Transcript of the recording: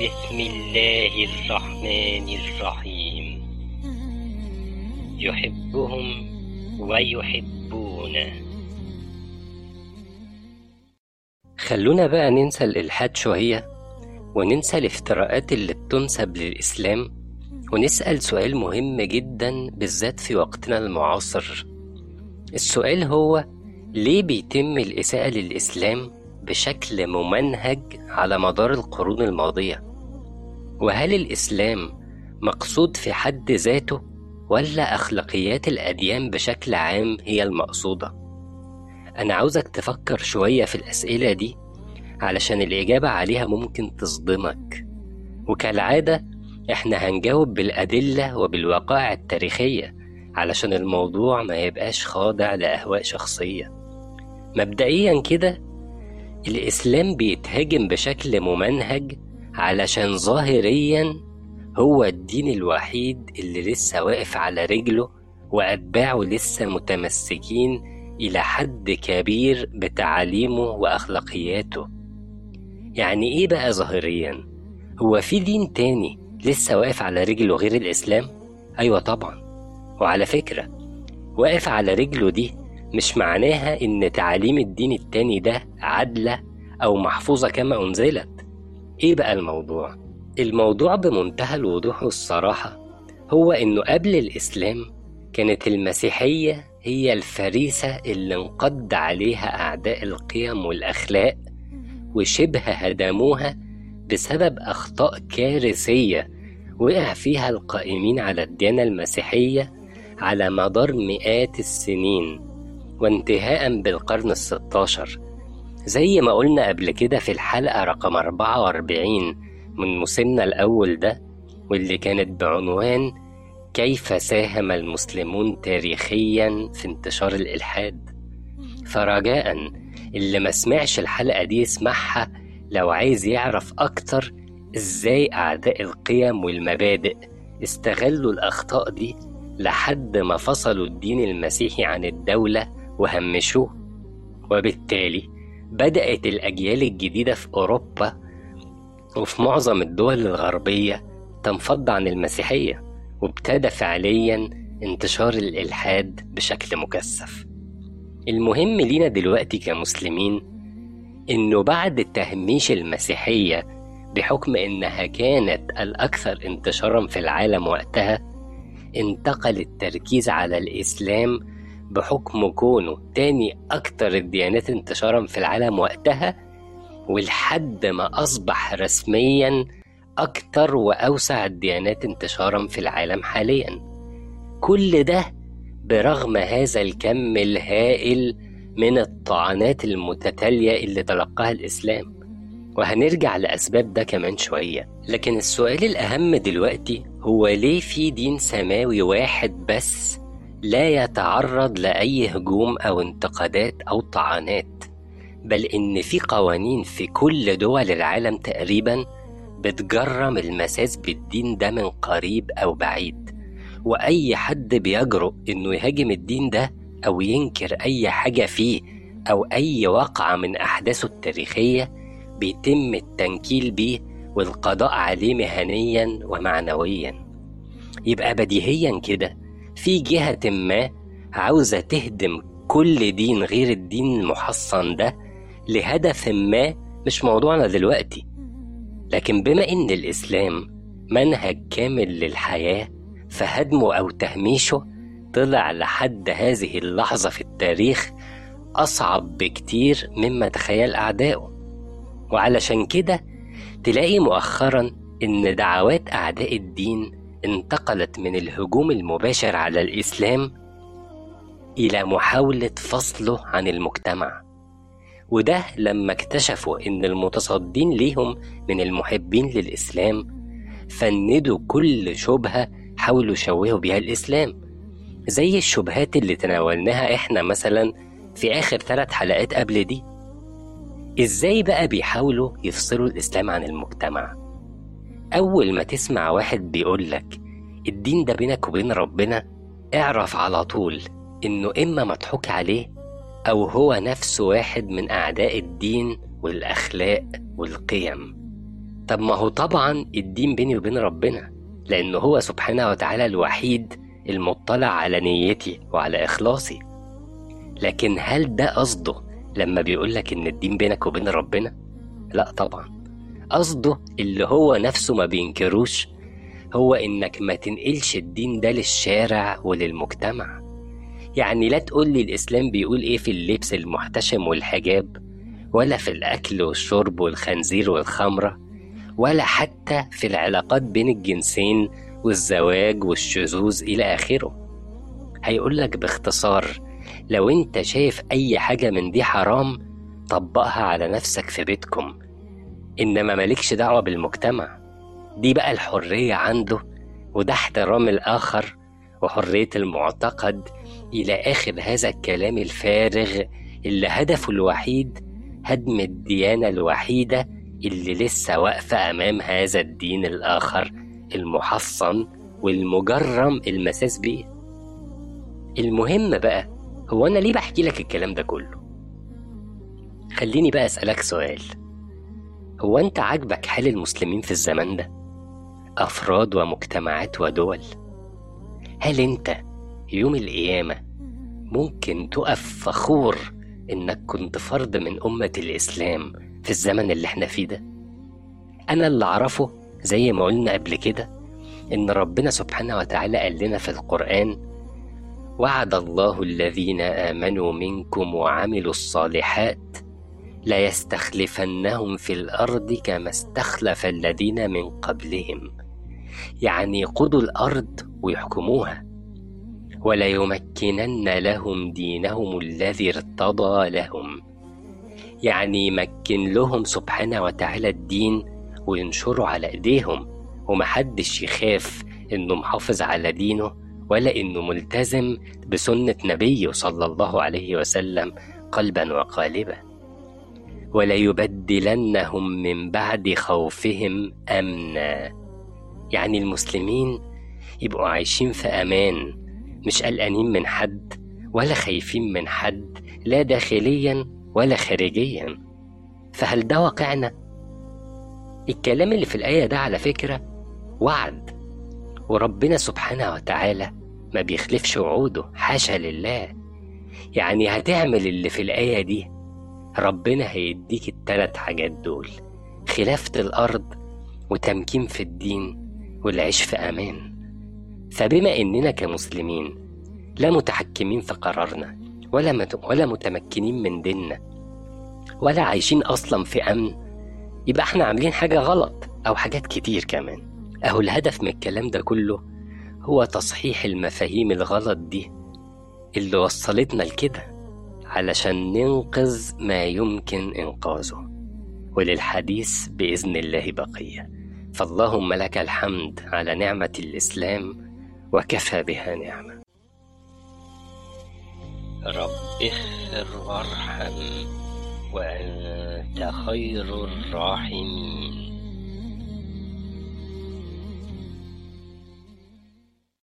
بسم الله الرحمن الرحيم. يحبهم ويحبونه. خلونا بقى ننسى الإلحاد شوية وننسى الافتراءات اللي بتنسب للإسلام ونسأل سؤال مهم جدا بالذات في وقتنا المعاصر. السؤال هو ليه بيتم الإساءة للإسلام بشكل ممنهج على مدار القرون الماضية؟ وهل الإسلام مقصود في حد ذاته ولا أخلاقيات الأديان بشكل عام هي المقصودة؟ أنا عاوزك تفكر شوية في الأسئلة دي علشان الإجابة عليها ممكن تصدمك. وكالعادة إحنا هنجاوب بالأدلة وبالوقائع التاريخية علشان الموضوع ما يبقاش خاضع لأهواء شخصية. مبدئيا كده الإسلام بيتهاجم بشكل ممنهج علشان ظاهريا هو الدين الوحيد اللي لسه واقف على رجله وأتباعه لسه متمسكين إلى حد كبير بتعاليمه وأخلاقياته يعني إيه بقى ظاهريا؟ هو في دين تاني لسه واقف على رجله غير الإسلام؟ أيوة طبعا وعلى فكرة واقف على رجله دي مش معناها إن تعاليم الدين التاني ده عادلة أو محفوظة كما أنزلت إيه بقى الموضوع؟ الموضوع بمنتهى الوضوح والصراحة هو إنه قبل الإسلام كانت المسيحية هي الفريسة اللي انقض عليها أعداء القيم والأخلاق وشبه هدموها بسبب أخطاء كارثية وقع فيها القائمين على الديانة المسيحية على مدار مئات السنين وانتهاء بالقرن الستاشر زي ما قلنا قبل كده في الحلقة رقم 44 من موسمنا الأول ده واللي كانت بعنوان كيف ساهم المسلمون تاريخيا في انتشار الإلحاد. فرجاء اللي ما سمعش الحلقة دي يسمعها لو عايز يعرف أكتر إزاي أعداء القيم والمبادئ استغلوا الأخطاء دي لحد ما فصلوا الدين المسيحي عن الدولة وهمشوه. وبالتالي بدأت الأجيال الجديدة في أوروبا وفي معظم الدول الغربية تنفض عن المسيحية وابتدى فعليا انتشار الإلحاد بشكل مكثف. المهم لينا دلوقتي كمسلمين إنه بعد تهميش المسيحية بحكم إنها كانت الأكثر انتشارا في العالم وقتها انتقل التركيز على الإسلام بحكم كونه تاني أكتر الديانات انتشارا في العالم وقتها ولحد ما أصبح رسميا أكتر وأوسع الديانات انتشارا في العالم حاليا. كل ده برغم هذا الكم الهائل من الطعنات المتتالية اللي تلقاها الإسلام. وهنرجع لأسباب ده كمان شوية. لكن السؤال الأهم دلوقتي هو ليه في دين سماوي واحد بس لا يتعرض لأي هجوم أو انتقادات أو طعنات بل إن في قوانين في كل دول العالم تقريبا بتجرم المساس بالدين ده من قريب أو بعيد. وأي حد بيجرؤ إنه يهاجم الدين ده أو ينكر أي حاجة فيه أو أي واقعة من أحداثه التاريخية بيتم التنكيل بيه والقضاء عليه مهنيا ومعنويا. يبقى بديهيا كده في جهة ما عاوزة تهدم كل دين غير الدين المحصن ده لهدف ما مش موضوعنا دلوقتي. لكن بما إن الإسلام منهج كامل للحياة فهدمه أو تهميشه طلع لحد هذه اللحظة في التاريخ أصعب بكتير مما تخيل أعدائه. وعلشان كده تلاقي مؤخرا إن دعوات أعداء الدين انتقلت من الهجوم المباشر على الإسلام إلى محاولة فصله عن المجتمع. وده لما اكتشفوا إن المتصدين ليهم من المحبين للإسلام فندوا كل شبهة حاولوا يشوهوا بيها الإسلام. زي الشبهات اللي تناولناها إحنا مثلا في آخر ثلاث حلقات قبل دي. إزاي بقى بيحاولوا يفصلوا الإسلام عن المجتمع؟ أول ما تسمع واحد بيقولك الدين ده بينك وبين ربنا اعرف على طول إنه إما مضحوك عليه أو هو نفسه واحد من أعداء الدين والأخلاق والقيم. طب ما هو طبعا الدين بيني وبين ربنا لأنه هو سبحانه وتعالى الوحيد المطلع على نيتي وعلى إخلاصي. لكن هل ده قصده لما بيقولك إن الدين بينك وبين ربنا؟ لا طبعا. قصده اللي هو نفسه ما بينكروش هو إنك ما تنقلش الدين ده للشارع وللمجتمع. يعني لا تقول لي الإسلام بيقول إيه في اللبس المحتشم والحجاب ولا في الأكل والشرب والخنزير والخمرة ولا حتى في العلاقات بين الجنسين والزواج والشذوذ إلى آخره. هيقولك باختصار لو أنت شايف أي حاجة من دي حرام طبقها على نفسك في بيتكم. إنما مالكش دعوة بالمجتمع. دي بقى الحرية عنده وده احترام الآخر وحرية المعتقد إلى آخر هذا الكلام الفارغ اللي هدفه الوحيد هدم الديانة الوحيدة اللي لسه واقفة أمام هذا الدين الآخر المحصن والمجرم المساس بيه. المهم بقى هو أنا ليه بحكي لك الكلام ده كله؟ خليني بقى أسألك سؤال. هو أنت عاجبك حال المسلمين في الزمن ده؟ أفراد ومجتمعات ودول. هل أنت يوم القيامة ممكن تقف فخور إنك كنت فرد من أمة الإسلام في الزمن اللي إحنا فيه ده؟ أنا اللي أعرفه زي ما قلنا قبل كده إن ربنا سبحانه وتعالى قال لنا في القرآن وعد الله الذين آمنوا منكم وعملوا الصالحات ليستخلفنهم في الأرض كما استخلف الذين من قبلهم. يعني يقودوا الأرض ويحكموها. وليمكنن لهم دينهم الذي ارتضى لهم. يعني يمكن لهم سبحانه وتعالى الدين وينشره على إيديهم. ومحدش يخاف إنه محافظ على دينه ولا إنه ملتزم بسنة نبيه صلى الله عليه وسلم قلبا وقالبا. وليبدلنهم من بعد خوفهم أمنا. يعني المسلمين يبقوا عايشين في أمان مش قلقانين من حد ولا خايفين من حد لا داخليا ولا خارجيا. فهل ده واقعنا؟ الكلام اللي في الآية ده على فكرة وعد. وربنا سبحانه وتعالى ما بيخلفش وعوده حاشا لله. يعني هتعمل اللي في الآية دي ربنا هيديك التلات حاجات دول خلافة الأرض وتمكين في الدين والعيش في أمان. فبما إننا كمسلمين لا متحكمين في قرارنا ولا مت... ولا متمكنين من ديننا ولا عايشين أصلا في أمن يبقى إحنا عاملين حاجة غلط أو حاجات كتير كمان. أهو الهدف من الكلام ده كله هو تصحيح المفاهيم الغلط دي اللي وصلتنا لكده. علشان ننقذ ما يمكن إنقاذه. وللحديث بإذن الله بقية. فاللهم لك الحمد على نعمة الإسلام وكفى بها نعمة. رب اغفر وارحم وأنت خير الراحمين.